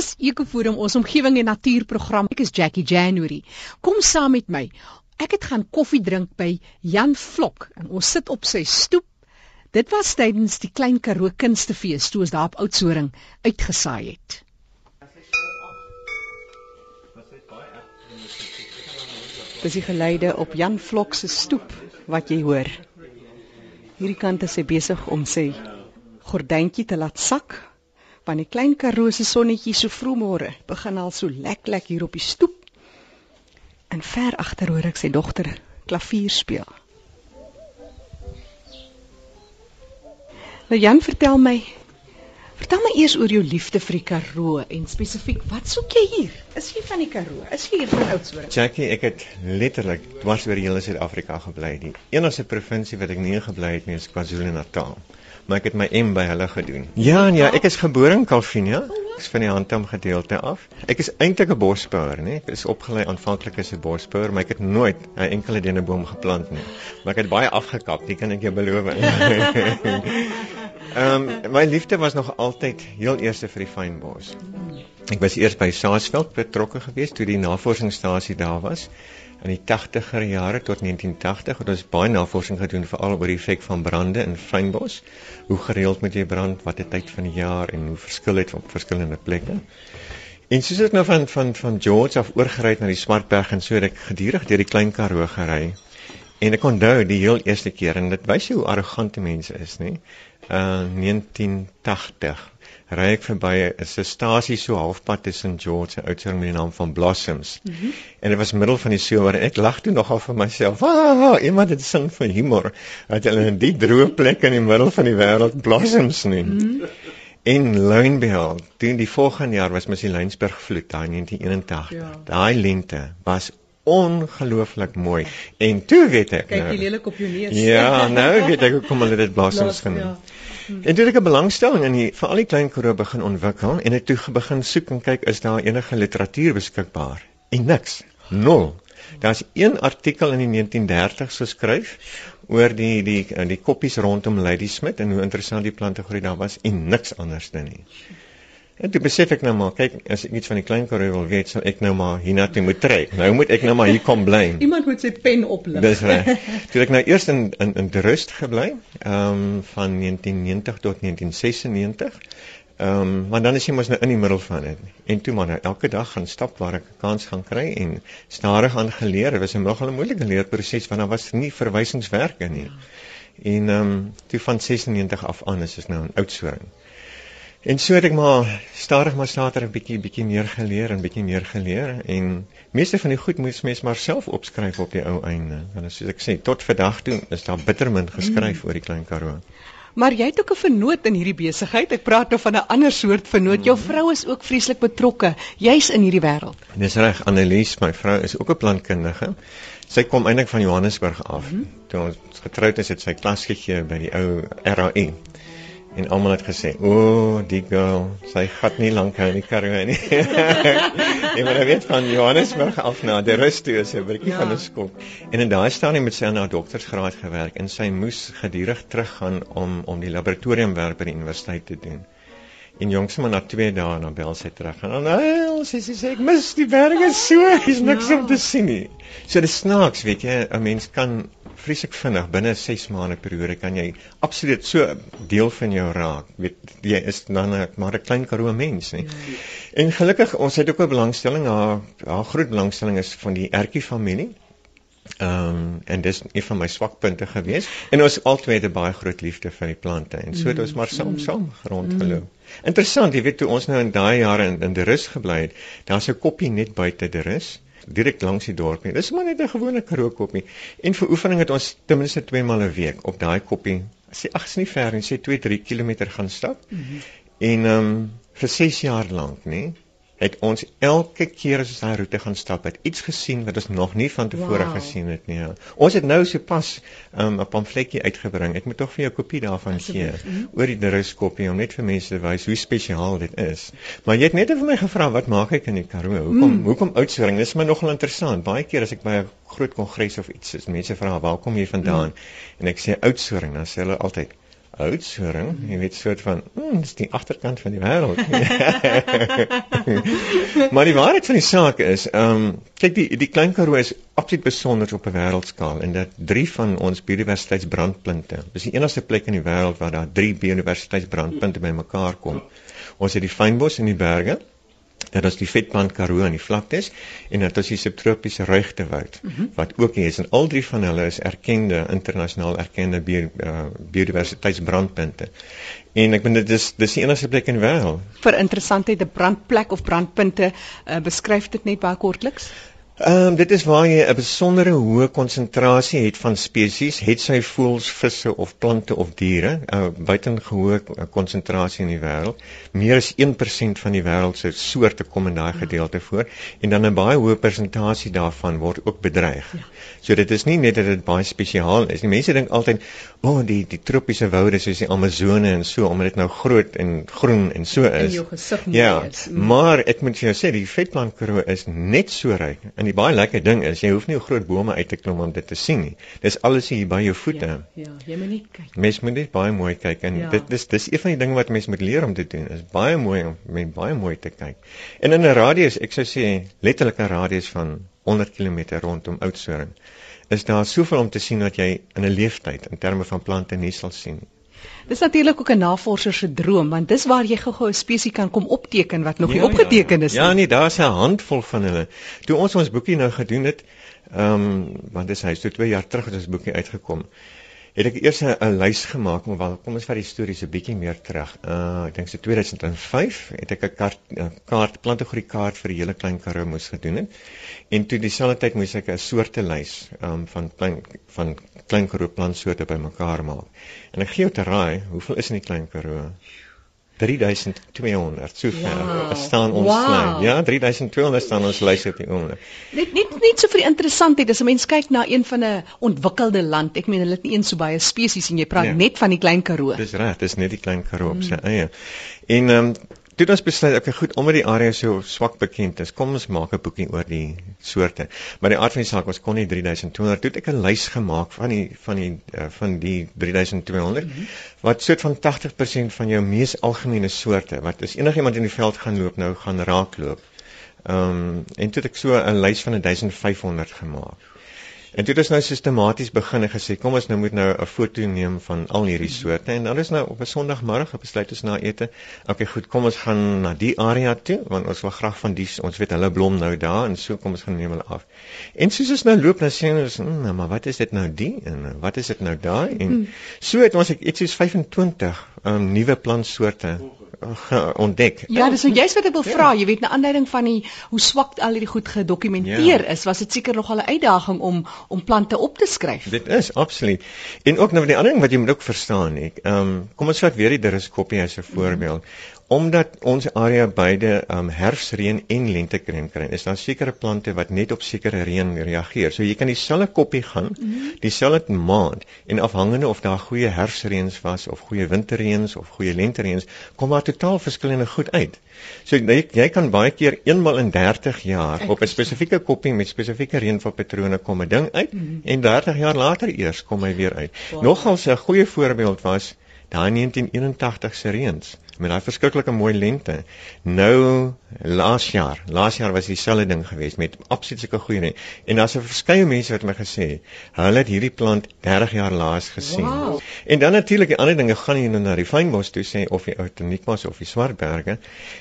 Dis Ekoforum ons omgewing en natuurprogram. Ek is Jackie January. Kom saam met my. Ek het gaan koffie drink by Jan Vlok en ons sit op sy stoep. Dit was tydens die Klein Karoo Kunstefees toe ons daar op Oudtshoorn uitgesaai het. Dis die geluide op Jan Vlok se stoep wat jy hoor. Hierdie kant is hy besig om sy gordyntjie te laat sak want die klein Karoo se sonnetjie so vroegmôre begin al so lek lek hier op die stoep. En ver agter hoor ek sy dogter klavier speel. Nou Jan, vertel my Vertel my eers oor jou liefde vir die Karoo en spesifiek wat soek jy hier? Is jy van die Karoo? Is jy hier van Oudtshoorn? Jackie, ek het letterlik dwars oor die hele Suid-Afrika gebly. Die enigste provinsie wat ek nie gebly het nie is KwaZulu-Natal maar ek het my M by hulle gedoen. Ja, ja, ek is gebore in Kalvinia. Ek is van die Handam gedeelte af. Ek is eintlik 'n bosbouer, nê. Ek is opgelei aanvanklik as 'n bosbouer, maar ek het nooit 'n enkele deneboom geplant nie. Maar ek het baie afgekap, dit kan ek jou beloof. Ehm um, my liefde was nog altyd heel eerste vir die fynbos. Ek was eers by Saasveld betrokke geweest toe die navorsingsstasie daar was in die 80er jare tot 1980 het ons baie navorsing gedoen veral oor die effek van brande in fynbos. Hoe gereeld moet jy brand, watter tyd van die jaar en hoe verskil dit op verskillende plekke. En soos ek nou van van van George af oorgery het na die Smartberg en so het ek gedurig deur die Klein Karoo gery. En ek onthou die heel eerste keer en dit wys hoe arrogante mense is, nê? Uh 1980 ry ek verby 'n stasie so halfpad tussen George en Oudtshoorn met die naam van Blossoms. Mm -hmm. En dit was middel van die somer en ek lag toe nogal vir myself. Ah, iemand het sin vir humor. Dat hulle in die droë plek in die middel van die wêreld Blossoms noem. Mm -hmm. En Lounbehold, toe die volgende jaar was mos die Lynsburg vloed daai 1981. Ja. Daai lente was ongelooflik mooi. En toe weet ek Kyk, nou. Jy lelik op jou neus. Ja, nou weet ek hoekom hulle dit Blossoms genoem. Ja. En toe het ek 'n belangstelling in die vir al die klein Karoo begin ontwikkel en het toe begin soek en kyk is daar enige literatuur beskikbaar. En niks. Nul. Daar's een artikel in die 1930s geskryf oor die die die koppies rondom Lady Smith en hoe interessant die plante groei daar was en niks anders dan nie. En toe besef ek nou maar, kyk, as ek iets van die klein Karoo wil weet, sal ek nou maar hiernatoe moet trek. Nou moet ek nou maar hier kom bly. Iemand moet sy pen oplig. Dis reg. Toe ek nou eers in in in Rust gebly, ehm um, van 1990 tot 1996. Ehm um, maar dan is jy mos nou in die middel van dit. En toe maar nou elke dag gaan stap waar ek 'n kans gaan kry en stadig aan geleer. Dit was 'n nogal 'n moeilike leerproses want daar was nie verwysingswerke nie. En ehm um, toe van 96 af aan is dit nou 'n oudsoring. En so het ek maar stadig maar stadig 'n bietjie bietjie meer geleer en bietjie meer geleer en meeste van die goed moet mens maar self opskryf op die ou einde. Want soos ek sê, tot vandag toe is daar bittermin geskryf mm. oor die klein Karoo. Maar jy het ook 'n vernoot in hierdie besigheid. Ek praat nou van 'n ander soort vernoot. Jou vrou is ook vreeslik betrokke, juis in hierdie wêreld. Dis reg, Annelies, my vrou is ook 'n plantkundige. Sy kom eintlik van Johannesburg af. Mm -hmm. Toe ons getroud is, het sy klas gegee by die ou RAE en almal het gesê, "O, oh, die girl, sy gat nie lank hou in die Karoo nie." Jy moet weet van Johannesburg af na die rus toe is 'n bietjie ja. van 'n skok. En in daai stadium het sy aan haar doktorsgraad gewerk en sy moes gedurig teruggaan om om die laboratoriumwerk by die universiteit te doen. En jongs maar na 2 dae na bel sy terug. En dan, "Ag, sy sê ek mis die berge so, is niks ja. om te sien nie." So dis snaaks, weet jy, 'n mens kan vreeslik vinnig binne 6 maande periode kan jy absoluut so deel van jou raak. Weet jy is dan maar 'n klein karoo mens. Ja. En gelukkig ons het ook 'n belangstelling, haar haar groot belangstelling is van die ertjie familie. Ehm um, en dis een van my swakpunte gewees en ons albei het 'n baie groot liefde vir die plante en so het ons maar saam saam rondgeloop. Interessant, jy weet toe ons nou in daai jare in in die rus gebly het, daar's 'n koppie net buite die rus direk langs die dorp nie. Dis maar net 'n gewone karookoppie. En vir oefening het ons ten minste 2 maal 'n week op daai koppie. As jy ag's nie ver en sê 2-3 km gaan stap. Mm -hmm. En ehm um, vir 6 jaar lank, nê? Het ons elke keer as ons daai roete gaan stap het iets gesien wat ons nog nie van tevore wow. gesien het nie. Ons het nou sopas um, 'n pamfletjie uitgebring. Ek moet tog vir jou 'n kopie daarvan gee mm. oor die druskoppie om net vir mense te wys hoe spesiaal dit is. Maar jy het net vir my gevra wat maak ek in die Karoo? Hoekom mm. hoekom oudsoring? Dis my nogal interessant. Baie keer as ek by 'n groot kongres of iets is, mense vra waar kom jy vandaan? Mm. En ek sê oudsoring, dan sê hulle altyd Oudtshoorn, jy weet soort van, mm, dis die agterkant van die wêreld. maar die waarheid van die saak is, ehm um, kyk die die Klein Karoo is absoluut besonder op 'n wêreldskaal en dat drie van ons biodiversiteitsbrandpunte, dis die enigste plek in die wêreld waar daar drie biodiversiteitsbrandpunte bymekaar kom. Ons het die fynbos in die berge, dat ons die vetplant Karoo in die vlaktes en dat ons die subtropiese ruigtewoud mm -hmm. wat ook hier is en al drie van hulle is erkende internasionaal erkende bio, uh, biodiversiteitsbrandpunte. En ek bedoel dit is dis die enigste plek in die wêreld. Vir interessantheid 'n brandplek of brandpunte uh, beskryf dit net baie kortliks. Ehm um, dit is waar jy 'n besondere hoë konsentrasie het van spesies, het sy voëls, visse of plante of diere, 'n uh, buitengehoë konsentrasie in die wêreld. Meer as 1% van die wêreld se soorte kom in daai gedeelte voor en dan 'n baie hoë persentasie daarvan word ook bedreig. Ja. So dit is nie net dat dit baie spesiaal is nie. Mense dink altyd, "O, oh, die die tropiese woude soos die Amazone en so, omdat dit nou groot en groen en so is." Ja, is. maar ek moet jou sê, die vetplant Karoo is net so ryk in die baie lekker ding is jy hoef nie groot bome uit te klim om dit te sien nie. Dis alles hier by jou voete. Ja, ja jy moet net kyk. Mens moet net baie mooi kyk en ja. dit dis dis een van die dinge wat mens moet leer om te doen. Is baie mooi om met baie mooi te kyk. En in 'n radius, ek sou sê letterlik 'n radius van 100 km rondom Oudtshoorn, is daar soveel om te sien wat jy in 'n leeftyd in terme van plante nie sal sien nie. Dis natuurlik ook 'n navorser se droom want dis waar jy gou-gou 'n spesies kan kom opteken wat nog ja, nie opgeteken is ja, ja. nie. Ja, nee, daar's 'n handvol van hulle. Toe ons ons boekie nou gedoen het, ehm um, want dis hy so 2 jaar terug het ons boekie uitgekom het ek eers 'n lys gemaak maar wel kom ons vat die storie so bietjie meer terug. Uh ek dink so 2005 het ek 'n kaart kaart plantegroei kaart vir die hele klein Karoo moes gedoen het. En toe dieselfde tyd moes ek 'n soorte lys um van klein van klein Karoo plantsoorte bymekaar maak. En ek gee jou te raai, hoeveel is in die klein Karoo? 3200 sover wow. staan ons wow. lyn. Ja, 3200 staan ons lys op die oomblik. Net net net so vir die interessantheid as 'n mens kyk na een van 'n ontwikkelde land. Ek meen hulle het nie eens so baie spesies en jy praat ja. net van die klein Karoo. Dis reg, dis net die klein Karoo op sy mm. eie. En ehm um, Toe ons besluit ek okay, goed omdat die area so swak bekend is, kom ons maak 'n boeking oor die soorte. Maar die aard van die saak ons kon nie 3200 toe ek 'n lys gemaak van die van die uh, van die 3200 mm -hmm. wat soort van 80% van jou mees algemene soorte wat as enigiemand in die veld gaan loop nou gaan raakloop. Ehm um, en toe het ek so 'n lys van 1500 gemaak. En dit is nou sistematies begin en gesê kom ons nou moet nou 'n foto neem van al hierdie soorte en dan is nou op 'n Sondagmiddag besluit ons na ete. Okay, goed, kom ons gaan na die area toe want ons wil graag van die ons weet hulle blom nou daar en so kom ons gaan neem hulle af. En soos ons nou loop dan sê ons, "Mmm, nou, maar wat is dit nou die en wat is dit nou daai?" En hmm. so het ons ek iets soos 25 um, nuwe plantsoorte ontdek. Ja, dis nou juist wat ek wil ja. vra, jy weet na aanleiding van die hoe swak al hierdie goed gedokumenteer ja. is, was dit seker nog al 'n uitdaging om om plante op te skryf. Dit is absoluut. En ook nou die ander ding wat jy moet ook verstaan, ek, ehm um, kom ons vat weer die deriskopie as 'n voorbeeld. Mm -hmm omdat ons area beide um, herfsreën en lentekreën kry, is daar sekere plante wat net op sekere reën reageer. So jy kan dieselfde koppie gaan, mhm. dieselfde maand en afhangende of daar goeie herfsreëns was of goeie winterreëns of goeie lentereëns, kom daar totaal verskillende goed uit. So jy, jy kan baie keer eenmal in 30 jaar op 'n spesifieke koppie met spesifieke reënvalpatrone kom 'n ding uit mm -hmm. en 30 jaar later eers kom hy weer uit. Wow. Nogals 'n goeie voorbeeld was daai 1981 se reëns met daai verskriklike mooi lente. Nou laas jaar, laas jaar was dieselfde ding geweest met absoluut sulke goeie reën. En daar's 'n verskeie mense wat my gesê het, hulle het hierdie plant 30 jaar laas gesien. Wow. En dan natuurlik die ander dinge gaan jy nou na die fynbos toe sê of die Outeniquas of die Swartberge.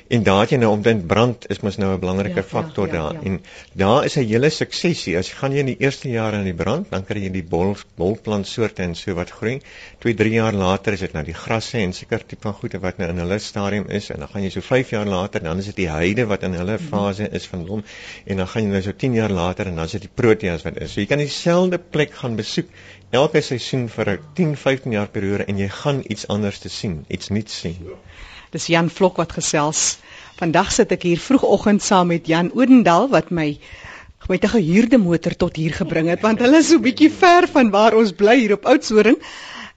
En daar het jy nou omtrent brand is mos nou 'n belangrike ja, faktor ja, ja, daar. Ja. En daar is 'n hele suksesie. As jy gaan jy in die eerste jaar in die brand, dan kry jy die bol bolplantsoorte en so wat groei. 2, 3 jaar later is dit nou die grasse en seker tipe van goede wat nou in hulle stadium is en dan gaan jy so 5 jaar later dan is dit die heide wat in hulle fase is van hom en dan gaan jy nou so 10 jaar later en dan is dit die proteas wat is. So jy kan dieselfde plek gaan besoek elke seisoen vir 'n 10, 15 jaar periode en jy gaan iets anders te sien, iets nuuts sien. Dis Jan Vlok wat gesels. Vandag sit ek hier vroegoggend saam met Jan Odendal wat my met 'n gehuurde motor tot hier gebring het want hulle is so bietjie ver van waar ons bly hier op Oudtshoorn.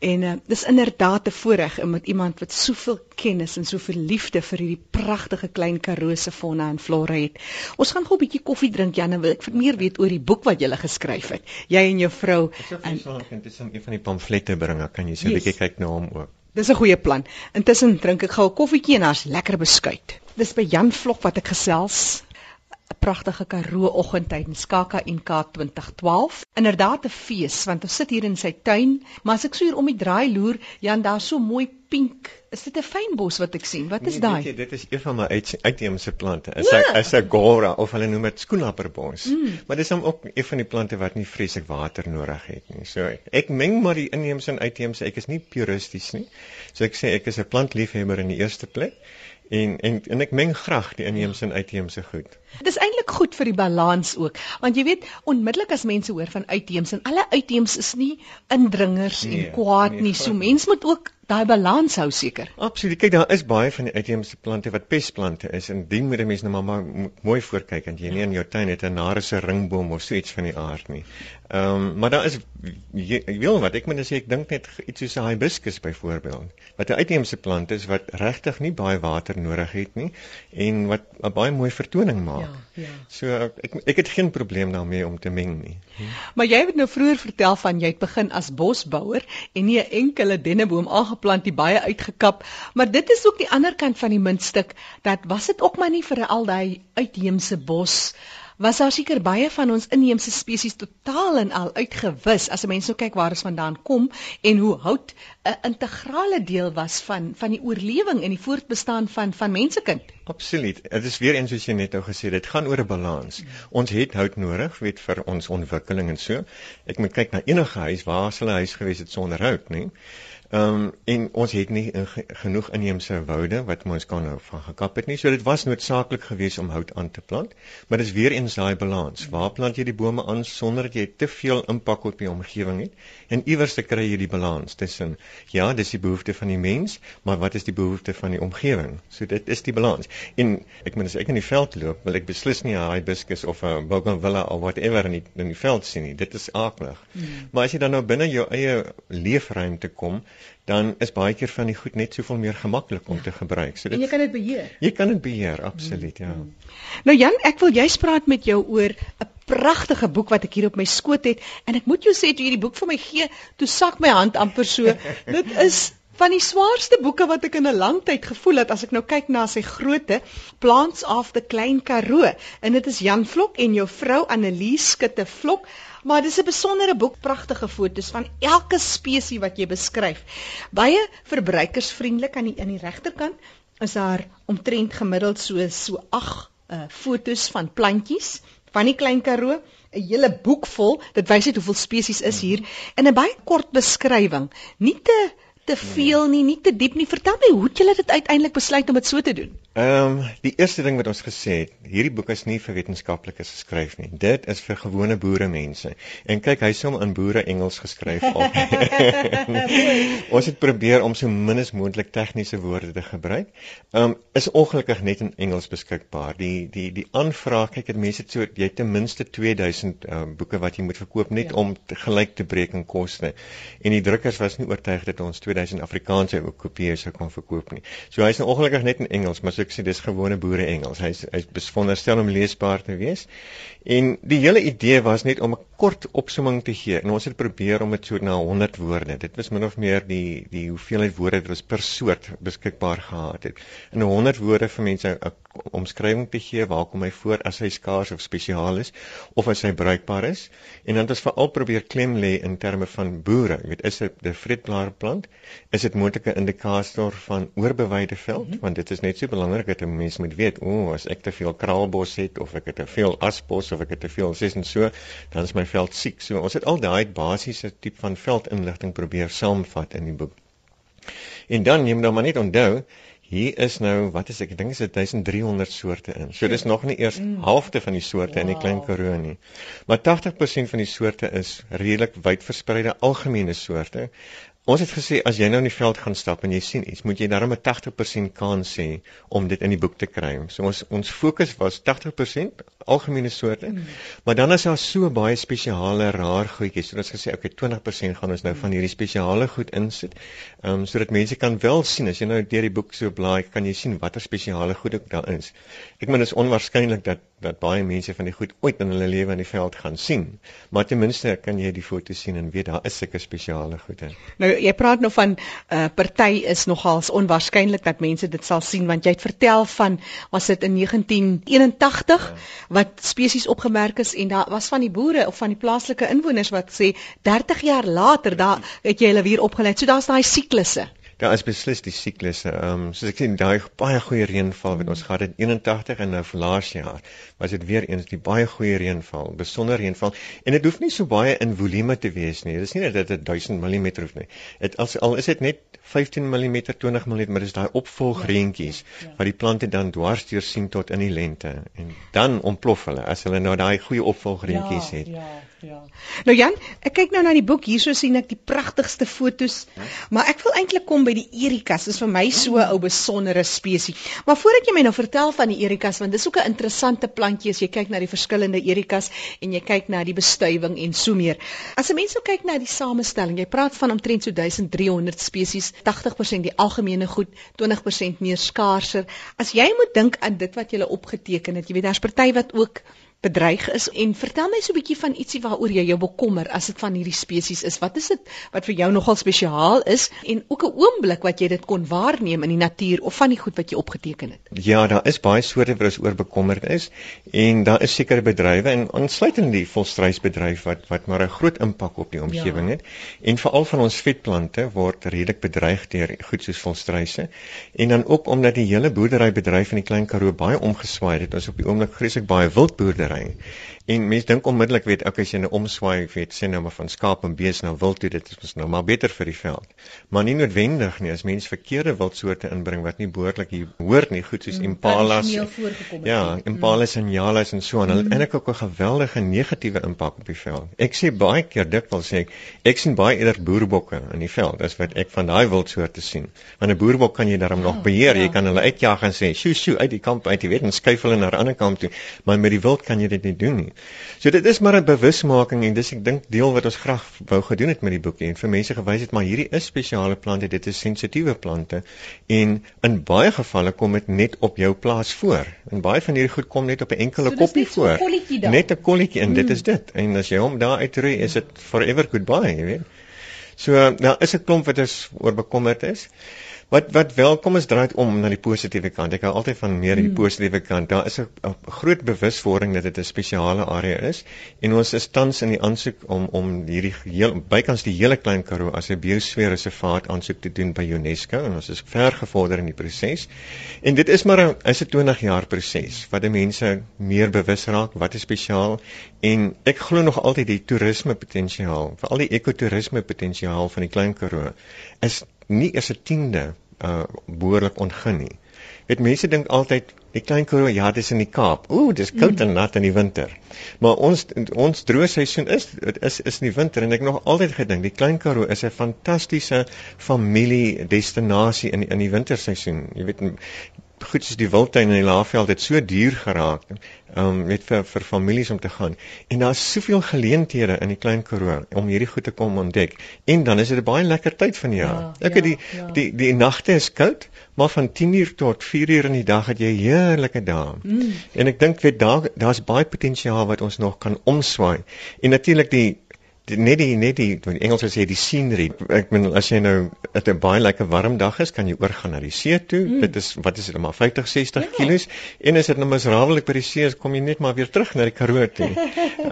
En uh, dis inderdaad 'n voorreg om met iemand wat soveel kennis en soveel liefde vir hierdie pragtige klein Karoo se fauna en flora het. Ons gaan gou 'n bietjie koffie drink Jan en wil ek meer weet oor die boek wat jy gele geskryf het. Jy en jou vrou en dit is 'n van die pamflette bring, kan jy so 'n yes. bietjie kyk na hom ook. Dis 'n goeie plan. Intussen drink ek gou 'n koffietjie en daar's lekker beskuit. Dis by Jan Vlok wat ek gesels. Pragtige Karoo oggend tydens KAKNK 2012. Inderdaad 'n fees want ons sit hier in sy tuin, maar as ek so hier om die draai loer, Jan, daar's so mooi pink. Is dit 'n fynbos wat ek sien? Wat is nee, daai? Dit is een van my uit, uitheemse plante. Is 'n ja. is 'n gora of hulle noem dit skoenlapperbos. Mm. Maar dis hom ook een van die plante wat nie vreeslik water nodig het nie. So ek meng maar die inheemse en uitheemse. Ek is nie puristies nie. So ek sê ek is 'n plantliefhebber in die eerste plek en en en ek meng graag die inheemse en uitheemse goed. Dit is eintlik goed vir die balans ook, want jy weet onmiddellik as mense hoor van uitheemse en alle uitheemse is nie indringers nee, en kwaad nee, nie. So mense moet ook daai balans hou seker. Absoluut. Kyk, daar is baie van die uitheemse plante wat pestplante is en dien moet 'n mens nou maar mooi voorkyk want jy nie in jou tuin het 'n narese ringboom of so iets van die aard nie. Ehm um, maar daar is jy wil wat ek moet sê ek dink net iets soos 'n hibiscus byvoorbeeld wat 'n uitheemse plant is wat regtig nie baie water nodig het nie en wat 'n baie mooi vertoning maak. Ja, ja. So ek ek het geen probleem daarmee om te meng nie. Maar jy het nou vroeër vertel van jy het begin as bosbouer en nie 'n enkele denneboom aangeplant nie, baie uitgekap, maar dit is ook die ander kant van die muntstuk dat was dit ook maar nie vir al daai uitheemse bos was daar seker baie van ons inheemse spesies totaal en al uitgewis as 'n mens nou kyk waar ons vandaan kom en hoe hout 'n integrale deel was van van die oorlewing en die voortbestaan van van mensekind. Absoluut. Dit is weer eens soos jy net nou gesê het, dit gaan oor 'n balans. Ons het hout nodig, weet vir ons ontwikkeling en so. Ek moet kyk na enige huis, waar sal 'n huis gewees het sonder hout, nie? Ehm um, en ons het nie in, genoeg inheemse woude wat ons kan nou van gekap het nie. So dit was noodsaaklik geweest om hout aan te plant, maar dis weer eens daai balans. Waar plant jy die bome aan sonder dat jy te veel impak op die omgewing het? En iewers te kry jy die balans tussen ja, dis die behoefte van die mens, maar wat is die behoefte van die omgewing? So dit is die balans. En ek meen as ek in die veld loop, wil ek beslis nie 'n hibiscus of 'n bougainvillea of whatever in die, in die veld sien nie. Dit is aaklig. Hmm. Maar as jy dan nou binne jou eie leefruimte kom, dan is baie keer van die goed net soveel meer gemaklik om ja. te gebruik. So dit En jy kan dit beheer. Jy kan dit beheer, absoluut, ja. Mm. Nou Jan, ek wil jy spraak met jou oor 'n pragtige boek wat ek hier op my skoot het en ek moet jou sê toe jy die boek vir my gee, toe sak my hand amper so. dit is van die swaarste boeke wat ek in 'n lang tyd gevoel het as ek nou kyk na sy grootte Plants of the Klein Karoo en dit is Jan Vlok en jou vrou Annelies Skutte Vlok Maar dis 'n besondere boek, pragtige foto's van elke spesies wat jy beskryf. Baie verbruikersvriendelik aan die in die regterkant is daar omtrent gemiddeld so so 8 uh, foto's van plantjies van die klein Karoo, 'n hele boek vol. Dit wys net hoeveel spesies is hier in 'n baie kort beskrywing. Nie te te veel nie, nie te diep nie. Vertel my hoe het julle dit uiteindelik besluit om dit so te doen? Ehm um, die eerste ding wat ons gesê het, hierdie boek is nie vir wetenskaplikes geskryf nie. Dit is vir gewone boere mense. En kyk, hy's hom in boere Engels geskryf op. ons het probeer om so min as moontlik tegniese woorde te gebruik. Ehm um, is ongelukkig net in Engels beskikbaar. Die die die aanvraag, kyk, dit mense so jy ten minste 2000 ehm um, boeke wat jy moet verkoop net ja. om te, gelyk te breek in koste. En die drukkers was nie oortuig dat ons 2000 Afrikaanse kopieë sou kan verkoop nie. So hy's nou ongelukkig net in Engels, maar ek sê dis gewone boere Engels. Hy's hy's besonderstel om leesbaar te wees. En die hele idee was net om 'n kort opsomming te gee. En ons het probeer om dit so na 100 woorde. Dit was min of meer die die hoeveelheid woorde wat ons per soort beskikbaar gehad het. In 100 woorde vir mense 'n omskrywing te gee waar kom hy voor as hy skaars of spesiaal is of as hy bruikbaar is. En dan het ons veral probeer klem lê in terme van boere. Jy weet, is dit 'n vreedblaarplant? Is dit moontlike indikator van oorbewyde veld? Mm -hmm. Want dit is net so belangrik dat 'n mens moet weet, o, oh, as ek te veel kraalbos het of ek het te veel asbos of ek het te veel ses en so, dan is my veld siek. So ons het al daai basiese tipe van veldinligting probeer saamvat in die boek. En dan neem nou maar net onthou Hier is nou, wat is ek, ek dink is dit 1300 soorte in. So dis nog nie eers mm. halfte van die soorte wow. in die klein Karoo nie. Maar 80% van die soorte is redelik wyd verspreide algemene soorte. Ons het gesê as jy nou in die veld gaan stap en jy sien iets, moet jy darem 'n 80% kans hê om dit in die boek te kry. So ons ons fokus was 80% algemene soorte. Mm. Maar dan is daar so baie spesiale raar goedjies. So ons gesê okay, 20% gaan ons nou van hierdie spesiale goed insit. Ehm um, sodat mense kan wel sien as jy nou deur die boek so blaai, kan jy sien watter spesiale goed ook daar is. Ek meen dit is onwaarskynlik dat dat baie mense van die goed ooit in hulle lewe in die veld gaan sien. Maar ten minste kan jy die foto sien en weet daar is sulke spesiale goede. Nou jy praat nou van 'n uh, party is nogals onwaarskynlik dat mense dit sal sien want jy het vertel van was dit in 1981 ja. wat spesies opgemerk is en daar was van die boere of van die plaaslike inwoners wat sê 30 jaar later daar het jy hulle weer opgelê. So daar's daai siklusse. Daar is beslis die siklusse. Ehm um, soos ek sien daai baie goeie reënval wat ons gehad het in 81 en nou verlaas jaar was dit weer eens die baie goeie reënval, besonder reënval en dit hoef nie so baie in volume te wees nie. Dit is nie dat dit 1000 mm hoef nie. Dit as al is dit net 15 mm, 20 mm, maar dis daai opvolgreentjies ja, ja. wat die plante dan dwars deur sien tot in die lente en dan ontplof hulle as hulle nou daai goeie opvolgreentjies ja, het. Ja. Ja. Nou Jan, ek kyk nou na die boek. Hierso sien ek die pragtigste fotos. Ja. Maar ek wil eintlik kom by die erikas. Dit is vir my so 'n ou besondere spesies. Maar voordat jy my nou vertel van die erikas, want dis ook 'n interessante plantjie as jy kyk na die verskillende erikas en jy kyk na die bestuiving en so meer. As 'n mens nou kyk na die samestelling, jy praat van omtrent so 1300 spesies, 80% die algemene goed, 20% meer skaarser. As jy moet dink aan dit wat jy opgeteken het, jy weet daar's party wat ook bedreig is en vertel my so 'n bietjie van ietsie waaroor jy jou bekommer as dit van hierdie spesies is. Wat is dit wat vir jou nogal spesiaal is en ook 'n oomblik wat jy dit kon waarneem in die natuur of van die goed wat jy opgeteken het? Ja, daar is baie soorte wat ons oor bekommerd is en daar is sekere bedrywe en insluitend die volstruisbedryf wat wat maar 'n groot impak op die omgewing ja. het. En veral van ons vetplante word redelik bedreig deur goed soos volstruise. En dan ook omdat die hele boerderybedryf in die Klein Karoo baie omgeswaai het. Ons op die oomblik vreeslik baie wildboerdery रहे हैं En mense dink onmiddellik weet ek as jy 'n omswaai weet sê nou maar van skaap en bees na wild toe dit is nou maar beter vir die veld. Maar nie noodwendig nie as mense verkeerde wildsoorte inbring wat nie behoorlik hier hoort nie, goed soos mm, impalas. Ja, mm. impalas en jalas en so aan. Hulle het mm. eintlik ook 'n geweldige negatiewe impak op die veld. Ek sê baie keer dikwels sê ek ek sien baie eerder boerbokke in die veld as wat ek van daai wildsoorte sien. Want 'n boerbok kan jy daarom nog oh, beheer. Jy ja. kan hulle uitjaag en sê, "Sjoe, sjoe, uit die kamp uit, jy weet, en skuif hulle na 'n ander kant toe." Maar met die wild kan jy dit nie doen nie. So dit is maar 'n bewusmaking en dis ek dink deel wat ons graag wou gedoen het met die boekie en vir mense gewys het maar hierdie is spesiale plante, dit is sensitiewe plante en in baie gevalle kom dit net op jou plaas voor. En baie van hierdie goed kom net op 'n enkele so, koppie voor. Net 'n kolletjie en mm. dit is dit. En as jy hom daar uitroei, is dit forever goodbye, jy weet. So nou is 'n klomp wat is oor bekommerd is. Wat wat welkom is draai om na die positiewe kant. Ek hou altyd van meer die hmm. positiewe kant. Daar is 'n groot bewuswording dat dit 'n spesiale area is en ons is tans in die aansoek om om hierdie heel bykans die hele klein Karoo as 'n biosfeerreservaat aansoek te doen by UNESCO en ons is ver gevorder in die proses. En dit is maar 'n is 'n 20 jaar proses wat die mense meer bewus raak wat is spesiaal en ek glo nog altyd die toerisme potensiaal, veral die ekotourisme potensiaal van die klein Karoo is nie eers 'n tiende uh behoorlik ontgin nie. Weet mense dink altyd die klein Karoo ja, dis in die Kaap. Ooh, dis koud mm. en nat in die winter. Maar ons ons droë seisoen is is is in die winter en ek nog altyd gedink die klein Karoo is 'n fantastiese familie destinasie in in die winterseisoen. Jy weet goed soos die wildtuin in die Laagveld het so duur geraak um net vir vir families om te gaan. En daar's soveel geleenthede in die Klein Karoo om hierdie goed te kom ontdek. En dan is dit 'n baie lekker tyd van die jaar. Ja, ek het ja, die, ja. die die die nagte is koud, maar van 10uur tot 4uur in die dag het jy heerlike dae. Mm. En ek dink weet daar daar's baie potensiaal wat ons nog kan omswaai. En natuurlik die die, net die net die in Engels sê die scenery. Ek bedoel as jy nou dit 'n baie lekker warm dag is, kan jy oorgaan na die see toe. Mm. Dit is wat is dit maar 50, 60 ja. km en as dit nou misrawelik by die see is, kom jy net maar weer terug na die Karoo toe.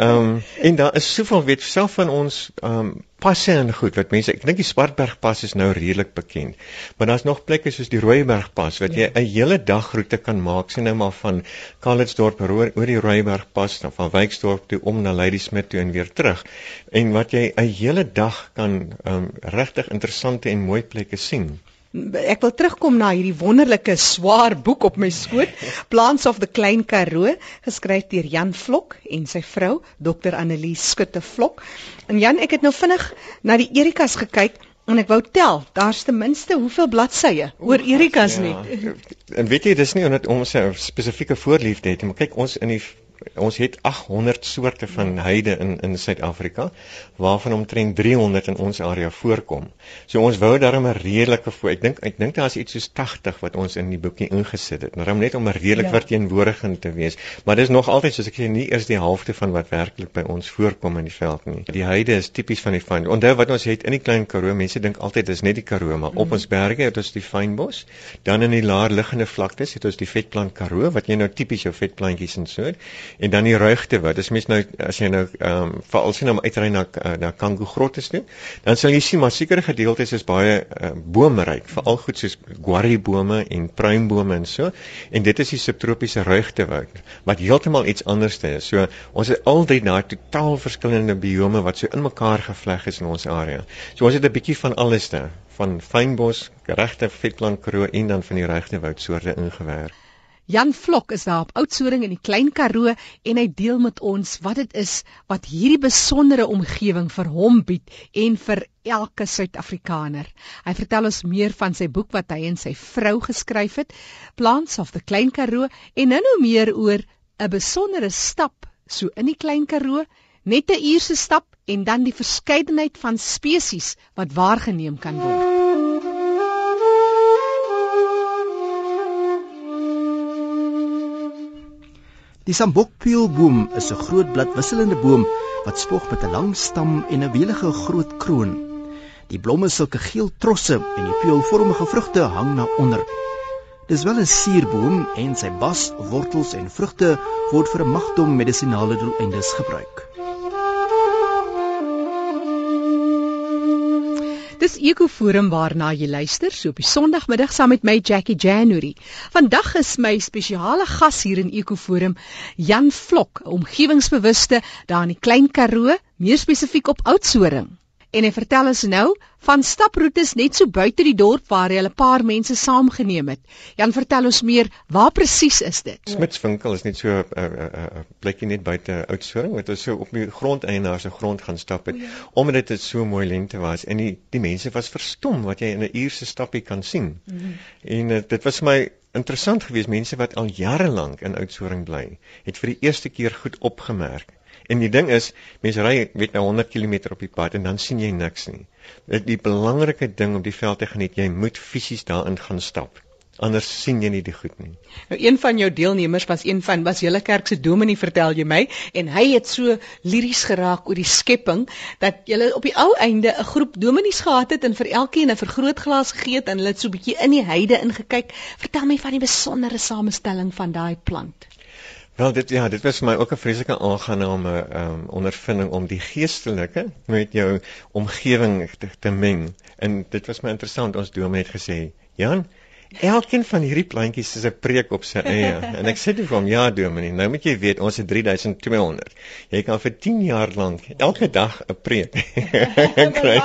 Ehm um, en daar is soveel weet self van ons ehm um, passe en goed wat mense ek dink die Swartbergpas is nou redelik bekend. Maar daar's nog plekke soos die Rooibergpas wat jy 'n ja. hele dagroete kan maak sien nou maar van Kalitzdorp oor, oor die Rooibergpas dan van Wyksdorp toe om na Ladysmith toe en weer terug. En wat jy 'n hele dag kan um, regtig interessante en mooi plekke sien. Ek wil terugkom na hierdie wonderlike swaar boek op my skoot, Plants of the Klein Karoo, geskryf deur Jan Vlok en sy vrou, Dr. Annelies Skutte Vlok. En Jan, ek het nou vinnig na die Erikas gekyk en ek wou tel, daar's ten minste hoeveel bladsye oor Erikas ja. nie. En weet jy, dis nie omdat ons 'n spesifieke voorliefde het nie, maar kyk ons in die ons het 800 soorte van heide in in Suid-Afrika waarvan omtrent 300 in ons area voorkom. So ons wou daarom 'n redelike voor. Ek dink ek dink daar is iets soos 80 wat ons in die boekie ingesit het. Nou net om 'n redelik ja. verteenwoordigend te wees, maar dis nog altyd soos ek sê nie eers die helfte van wat werklik by ons voorkom in die veld nie. Die heide is tipies van die fyn. Onthou wat ons het in die klein Karoo, mense dink altyd dis net die Karoo, maar mm op ons berge het ons die fynbos, dan in die laer liggende vlaktes het ons die vetplant Karoo wat jy nou tipies jou vetplantjies en so en dan die ruigte wat. As mens nou as jy nou ehm um, veral sien om uitry na uh, na Kango grotte toe dan sal jy sien maar sekere gedeeltes is baie uh, boomryk veral goed soos guarri bome en pruimbome en so en dit is die subtropiese ruigte woud wat heeltemal iets anders is. So ons het al drie daai totaal verskillende biome wat so in mekaar gevleg is in ons area. So ons het 'n bietjie van alles daar van fynbos regte vetplant karoo en dan van die regte woudsoorte ingewerk Jan Vlok is daar op Oudtshoorn in die Klein Karoo en hy deel met ons wat dit is wat hierdie besondere omgewing vir hom bied en vir elke Suid-Afrikaner. Hy vertel ons meer van sy boek wat hy en sy vrou geskryf het, Plants of the Klein Karoo en nou meer oor 'n besondere stap so in die Klein Karoo, net 'n uur se stap en dan die verskeidenheid van spesies wat waargeneem kan word. Die sambokpeelboom is 'n groot bladwisselende boom wat spog met 'n lang stam en 'n welige groot kroon. Die blomme sulke geel trosse en die peelvormige vrugte hang na onder. Dis wel 'n suurboom en sy bas, wortels en vrugte word vir 'n magdom medisinale doeleindes gebruik. Dis Ekoforum waarna jy luister so op die Sondagmiddag saam met my Jackie January. Vandag is my spesiale gas hier in Ekoforum Jan Vlok, omgewingsbewuste daar in die Klein Karoo, meer spesifiek op Oudtshoorn. En hy vertel ons nou van staproetes net so buite die dorp waar hy 'n paar mense saamgeneem het. Jan vertel ons meer, waar presies is dit? Smitswinkel is net so 'n uh, uh, uh, plekkie net buite Oudtshoorn wat ons so op die grondeienaar se grond gaan stap het, ja. omdat dit so mooi lente was en die die mense was verstom wat jy in 'n uur se stappie kan sien. Mm -hmm. En uh, dit was vir my interessant geweest mense wat al jare lank in Oudtshoorn bly, het vir die eerste keer goed opgemerk En die ding is, mense ry weet nou 100 km op die pad en dan sien jy niks nie. Dit die belangrike ding om die veld te geniet, jy moet fisies daarin gaan stap. Anders sien jy nie die goed nie. Nou een van jou deelnemers was een van was julle kerk se dominee vertel jy my en hy het so liries geraak oor die skepping dat julle op die ou einde 'n groep dominees gehad het en vir elkeen 'n vergrootglas gegee het en hulle het so 'n bietjie in die heide ingekyk. Vertel my van die besondere samestelling van daai plant. Wel dit ja, dit was vir my ook 'n vreeslike aangename um, ondervinding om die geestelike met jou omgewing te, te meng. En dit was my interessant ons dominee het gesê, Jan, Elkeen van hierdie plantjies is 'n preek op sy eie. En ek sê dit vir hom, ja Dominee, nou moet jy weet, ons het 3200. Jy kan vir 10 jaar lank elke dag 'n preek kry.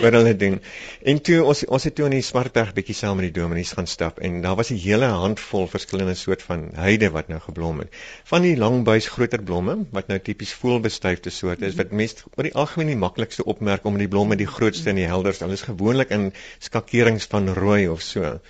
Wat hulle doen. En toe ons ons het toe in die Smartberg bietjie saam met die dominees gaan stap en daar was 'n hele handvol verskillende soort van heide wat nou geblom het. Van die langbuis groter blomme wat nou tipies voelbestuifde soorte is wat mense oor die algemeen die maklikste opmerk om die blomme die grootste en die helderste. Hulle is gewoonlik in skakerings van rooi of of so.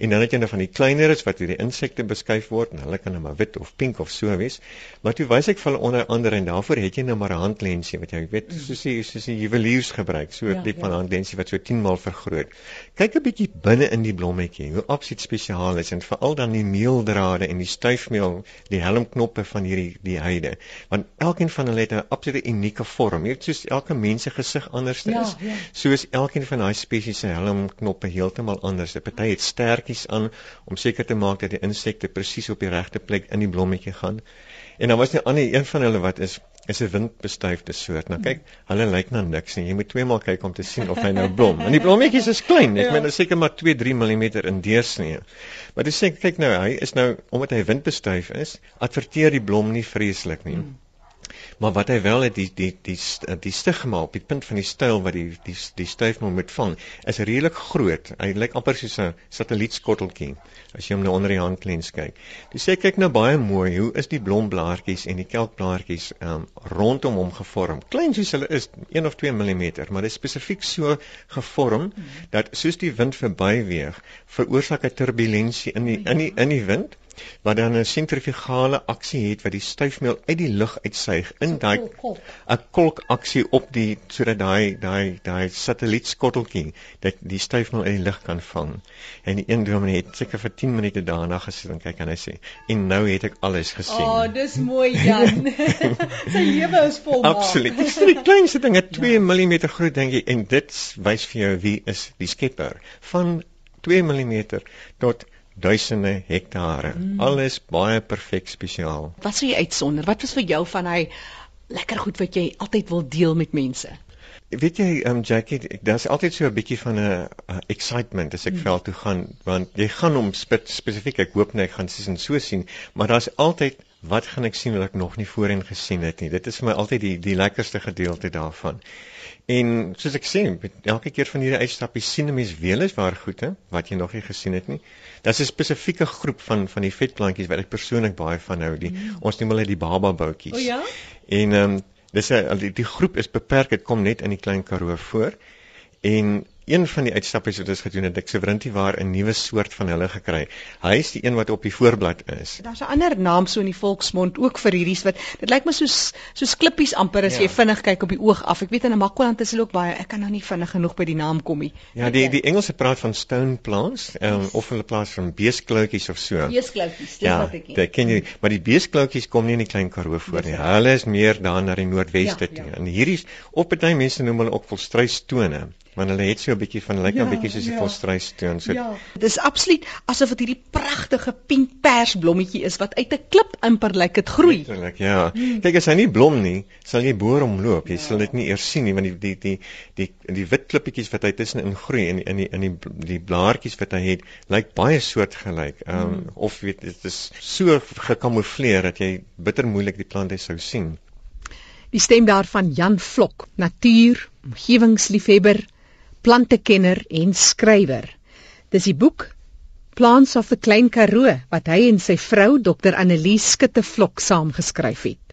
En dan het jy nou van die kleineres wat deur die insekte beskuif word en hulle kan nou maar wit of pink of so wees. Maar toe wys ek vir hulle onder andere en daarvoor het jy nou maar 'n handlensie wat jy weet soos jy soos jy juweliers gebruik, so 'n ja, tipe ja. van handlensie wat so 10 maal vergroot. Kyk 'n bietjie binne in die blommetjie, hoe absoluut spesiaal is en veral dan die meeldrade en die styfmeel, die helmknoppe van hierdie die heide. Want elkeen van hulle het 'n absolute unieke vorm. Jy weet soos elke mens se gesig anders ja, is. Ja. Soos elkeen van daai spesies se helmknoppe heeltemal anders. 'n Party het sterk haartjies aan om seker te maak dat die insekte presies op die regte plek in die blommetjie gaan. En dan was 'n ander een van hulle wat is is 'n windbestuifde soort. Nou kyk, hulle lyk na niks nie. Jy moet twee maal kyk om te sien of hy nou blom. En die blommetjies is klein. Ek ja. meen, seker maar 2-3 mm in deursnee. Maar dis sê kyk nou, hy is nou omdat hy windbestuif is, adverteer die blom nie vreeslik nie. Hmm. Maar wat hy wel het die die die die, die stigma op die punt van die styl wat die die die styfmond moet vang is redelik groot. Hy lyk amper soos 'n satellietskotteltjie as jy hom nou onder die handlens kyk. Dis sê kyk nou baie mooi hoe is die blomblaartjies en die kelkblaartjies um, rondom hom gevorm. Klein soos hulle is, 1 of 2 mm, maar dit is spesifiek so gevorm dat soos die wind verbyweeg, veroorsaak 'n turbulensie in die in die in die wind wat dan 'n sentrifugale aksie het wat die styfmeel uit die lug uitsuig in daai 'n kolk aksie op die sodat daai daai daai satellietskotteltjie dat die styfmeel uit die lug kan vang. En die een droom het seker vir 10 minute daarna gesit en kyk en hy sê en nou het ek alles gesien. O, oh, dis mooi Jan. Sy lewe is volmaak. Absoluut. Dis die kleinste dinge 2 ja. mm groot jy en dit wys vir jou wie is die skepper van 2 mm tot duisende hektare. Mm. Alles baie perfek spesiaal. Wat sou jy uitsonder? Wat was vir jou van hy lekker goed wat jy altyd wil deel met mense? Weet jy, um Jackie, daar's altyd so 'n bietjie van 'n excitement as ek mm. veld toe gaan want jy gaan hom spesifiek ek hoop net ek gaan sies en so sien, maar daar's altyd wat gaan ek sien wat ek nog nie voorheen gesien het nie. Dit is vir my altyd die die lekkerste gedeelte daarvan. En soos ek sê, elke keer van hierdie uitstappies sien 'n mens weer eens waar goede wat jy nog nie gesien het nie. Daar's 'n spesifieke groep van van die vetplantjies wat ek persoonlik baie van hou. Die mm. ons noem hulle die baba boutjies. O ja. En ehm um, dis 'n die, die groep is beperk. Dit kom net in die klein Karoo voor. En een van die uitstappies wat ons gedoen het, ek Severinti waar 'n nuwe soort van hulle gekry. Hy is die een wat op die voorblad is. Daar's 'n ander naam so in die volksmond ook vir hierdie wat dit lyk my soos soos klippies amper as ja. jy vinnig kyk op die oog af. Ek weet in Namakwaland is hulle ook baie. Ek kan nou nie vinnig genoeg by die naam kom nie. Ja, die die Engelse praat van stone plants, um, of hulle praat van beeskloutjies of so. Beeskloutjies, dis ja, wat ek ken. Ja, ken jy, maar die beeskloutjies kom nie in die klein Karoo voor nie. Hulle is meer daar na die noordweste ja, toe. Ja. En hierdie op party mense noem hulle ook volstruistone want hulle het so 'n bietjie van lyk 'n ja, bietjie soos die ja. volstruistoon so. Ja. Dis absoluut asof dit hierdie pragtige pink pers blommetjie is wat uit 'n klip imper lyk dit groei. Letterlik, ja. Hmm. Kyk as hy nie blom nie, sal jy boor hom loop. Jy ja. sal dit nie eers sien nie want die die die die die wit klippetjies wat hy tussenin groei en in die in die die blaartjies wat hy het, lyk baie soortgelyk. Ehm um, hmm. of weet dit is so gekamoufleer dat jy bitter moeilik die plante sou sien. Die stem daarvan Jan Vlok, natuur, omgewingsliefhebber plantekenner en skrywer. Dis die boek Plants of the Klein Karoo wat hy en sy vrou Dr Annelies Skutte Vlok saam geskryf het.